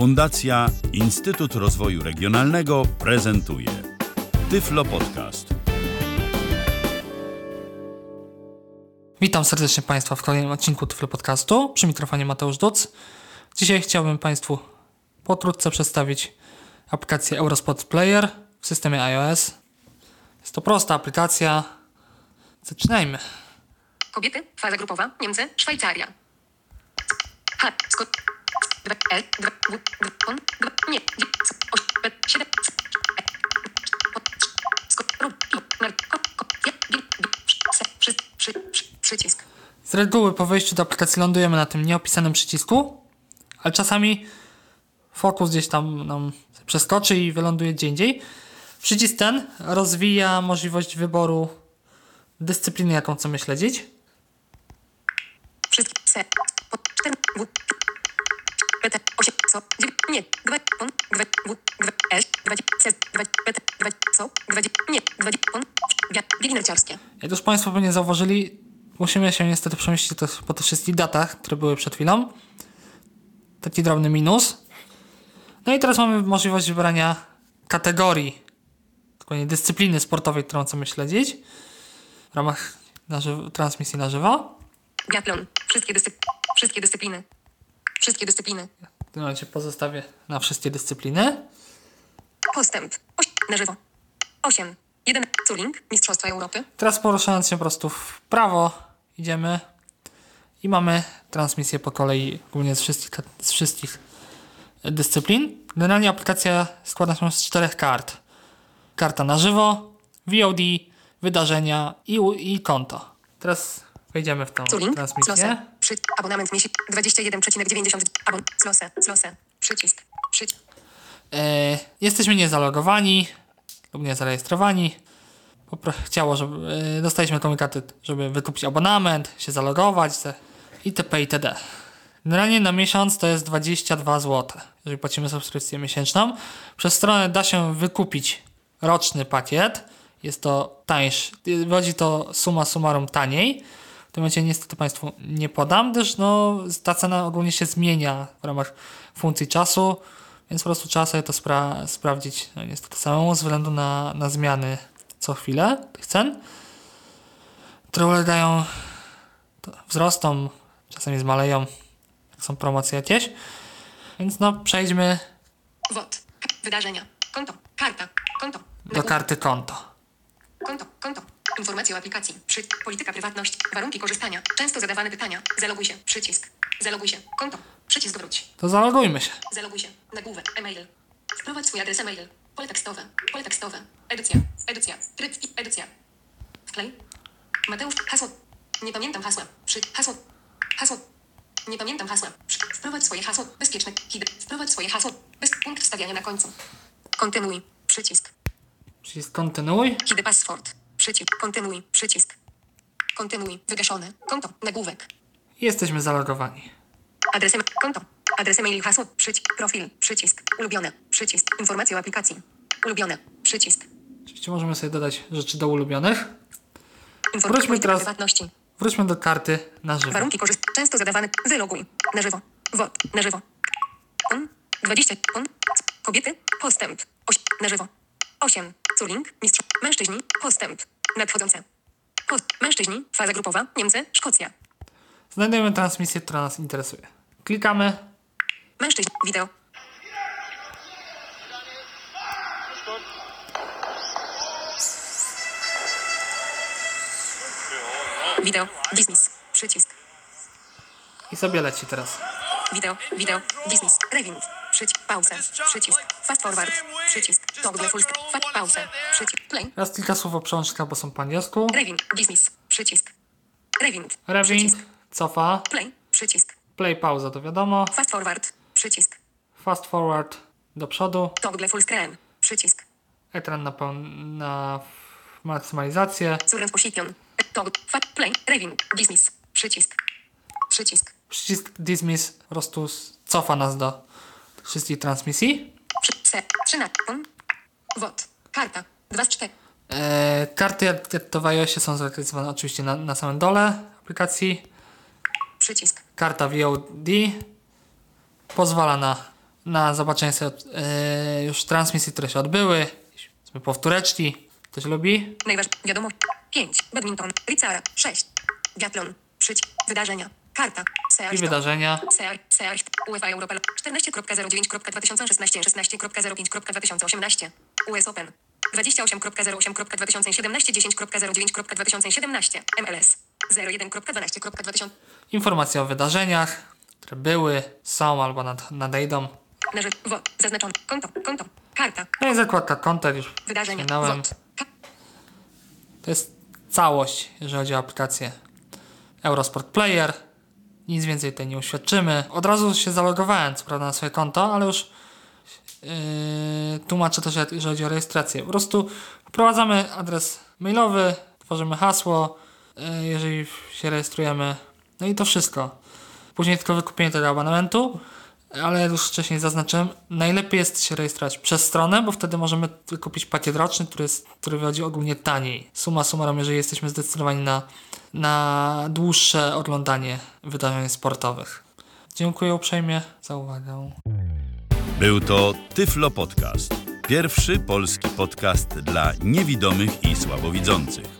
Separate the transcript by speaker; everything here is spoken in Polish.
Speaker 1: Fundacja Instytut Rozwoju Regionalnego prezentuje Tyflo Podcast.
Speaker 2: Witam serdecznie Państwa w kolejnym odcinku Tyflo Podcastu. Przy mikrofonie Mateusz Duc. Dzisiaj chciałbym Państwu pokrótce przedstawić aplikację Eurospot Player w systemie iOS. Jest to prosta aplikacja. Zaczynajmy.
Speaker 3: Kobiety, faza grupowa, Niemcy, Szwajcaria. H, Skot,
Speaker 2: Z reguły po wejściu do aplikacji lądujemy na tym nieopisanym przycisku, ale czasami fokus gdzieś tam nam przeskoczy i wyląduje gdzie indziej. Przycisk ten rozwija możliwość wyboru dyscypliny, jaką chcemy śledzić.
Speaker 3: Nie, dwa, on, dwa, W, dwa, L, dwa, C, dwa, B, T, dwa, co, nie, biegi narciarskie.
Speaker 2: Jak już Państwo pewnie zauważyli, musimy się niestety przemieścić po tych wszystkich datach, które były przed chwilą. Taki drobny minus. No i teraz mamy możliwość wybrania kategorii, dokładnie dyscypliny sportowej, którą chcemy śledzić w ramach na żywo, transmisji na żywo.
Speaker 3: Biatlon, wszystkie, dyscyp wszystkie dyscypliny. Wszystkie dyscypliny.
Speaker 2: W tym momencie pozostawię na wszystkie dyscypliny.
Speaker 3: Postęp. Na żywo. 8. 1. Curling. Mistrzostwa Europy.
Speaker 2: Teraz poruszając się po prostu w prawo idziemy i mamy transmisję po kolei głównie z wszystkich, z wszystkich dyscyplin. Generalnie aplikacja składa się z czterech kart. Karta na żywo, VOD, wydarzenia i, i konto. Teraz wejdziemy w tą
Speaker 3: Curling.
Speaker 2: transmisję.
Speaker 3: Przy... Abonament miesięczny. 21,90. Abon... Slose. Slose. Przycisk. Przycisk.
Speaker 2: E, jesteśmy niezalogowani lub niezarejestrowani. Popro- chciało, żeby e, dostaliśmy komunikaty, żeby wykupić abonament, się zalogować se- itp. itd. Generalnie na miesiąc to jest 22 zł, jeżeli płacimy subskrypcję miesięczną. Przez stronę da się wykupić roczny pakiet. Jest to tańszy. Wychodzi to suma summarum taniej. W tym momencie niestety Państwu nie podam, gdyż no, ta cena ogólnie się zmienia w ramach funkcji czasu, więc po prostu trzeba sobie to spra- sprawdzić no, niestety samemu ze względu na, na zmiany co chwilę tych cen, które ulegają to wzrostom, czasami zmaleją, jak są promocje jakieś. Więc no przejdźmy
Speaker 3: WOT. Wydarzenia. Konto. Karta. Konto.
Speaker 2: do karty konto.
Speaker 3: Konto. Konto. Informacje o aplikacji. Przy... Polityka prywatność. Warunki korzystania. Często zadawane pytania. Zaloguj się. Przycisk. Zaloguj się. Konto. Przycisk wróć.
Speaker 2: To zalogujmy się.
Speaker 3: Zaloguj się. Nagłówek. E-mail. Wprowadź swój adres e-mail. Pole tekstowe. Pole tekstowe. Edycja. Edycja. Tryb i edycja. Wklej. Mateusz. Hasło. Nie pamiętam hasła. Przy. Hasło. Hasło. Nie pamiętam hasła. Przy. Wprowadź swoje hasło. Bezpieczne. Hid. Wprowadź swoje hasło. Bez punkt wstawiania na końcu. Kontynuuj. Przycisk.
Speaker 2: Przycisk kontynuuj.
Speaker 3: Hide password. Przycisk. Kontynuuj. Przycisk. Kontynuuj. Wygaszone. Konto. Nagłówek.
Speaker 2: Jesteśmy zalogowani.
Speaker 3: Adres e- konto. Adres e-mail i hasło. Przycisk. Profil. Przycisk. Ulubione. Przycisk. Informacje o aplikacji. Ulubione. Przycisk.
Speaker 2: Oczywiście możemy sobie dodać rzeczy do ulubionych. Wróćmy teraz-. Wróćmy do karty na żywo.
Speaker 3: Warunki korzystania. Często zadawane. Wyloguj. Na żywo. WOT. Na żywo. On. 20. On. Kobiety. Postęp. Oś. Na żywo. 8. Curling. Mistrz. Mężczyźni. Postęp. Nadchodzące. Post. Mężczyźni. Faza grupowa. Niemcy. Szkocja.
Speaker 2: Znajdujemy transmisję, która nas interesuje. Klikamy.
Speaker 3: Mężczyźni. Wideo. Wideo. Dismiss. Przycisk.
Speaker 2: I sobie leci teraz.
Speaker 3: Wideo. Wideo. Dismiss. Rewind. Przycisk. Pauzę. Przycisk. Fast forward. Przycisk. Full. Przycisk. Play.
Speaker 2: Teraz kilka słów o przełącznikach, bo są po angielsku.
Speaker 3: Rewind. Dismiss. Przycisk. Rewind.
Speaker 2: Rewind, cofa,
Speaker 3: Play. Przycisk.
Speaker 2: play, pauza, to wiadomo.
Speaker 3: Fast forward. Przycisk.
Speaker 2: Fast forward do przodu.
Speaker 3: Toggle full screen. Przycisk.
Speaker 2: Ekran na, pełn- na maksymalizację.
Speaker 3: Surrend position. Toggle. Fast play. Rewind. Dismiss. Przycisk. Przycisk.
Speaker 2: Przycisk dismiss po prostu cofa nas do wszystkich transmisji.
Speaker 3: Przy. Se. 13. WOT. Karta. 2 z 4.
Speaker 2: E, karty jak jak to w iOSie są zlokalizowane oczywiście na, na samym dole aplikacji.
Speaker 3: Przycisk.
Speaker 2: Karta VOD pozwala na na zobaczenie sobie e, już transmisji, które się odbyły. Sobie powtóreczki. Ktoś lubi?
Speaker 3: Najważniejsze. Wiadomo. 5. Badminton. Ricara. 6. Biatlon. Przyć. Wydarzenia. Karta.
Speaker 2: I wydarzenia.
Speaker 3: Search. Search. UEFA Europa. 14.09.2016. 16.05.2018. US Open. 28.08.2017. 10.09.2017. MLS. 01.12.2000.
Speaker 2: Informacje o wydarzeniach, które były, są albo nad, nadejdą.
Speaker 3: WO. Zaznaczone. Konto. Konto. Karta.
Speaker 2: No i zakładka konta już
Speaker 3: Wydarzenia.
Speaker 2: wspominałem. To jest całość, jeżeli chodzi o aplikację Eurosport Player. Nic więcej tutaj nie uświadczymy. Od razu się zalogowałem, co prawda, na swoje konto, ale już yy, tłumaczę też, jeżeli chodzi o rejestrację. Po prostu wprowadzamy adres mailowy, tworzymy hasło, yy, jeżeli się rejestrujemy. No i to wszystko. Później tylko wykupienie tego abonamentu, ale już wcześniej zaznaczyłem, najlepiej jest się rejestrować przez stronę, bo wtedy możemy wykupić pakiet roczny, który, jest, który wychodzi ogólnie taniej. Suma summarum, jeżeli jesteśmy zdecydowani na, na dłuższe oglądanie wydarzeń sportowych. Dziękuję uprzejmie za uwagę.
Speaker 1: Był to Tyflo Podcast. Pierwszy polski podcast dla niewidomych i słabowidzących.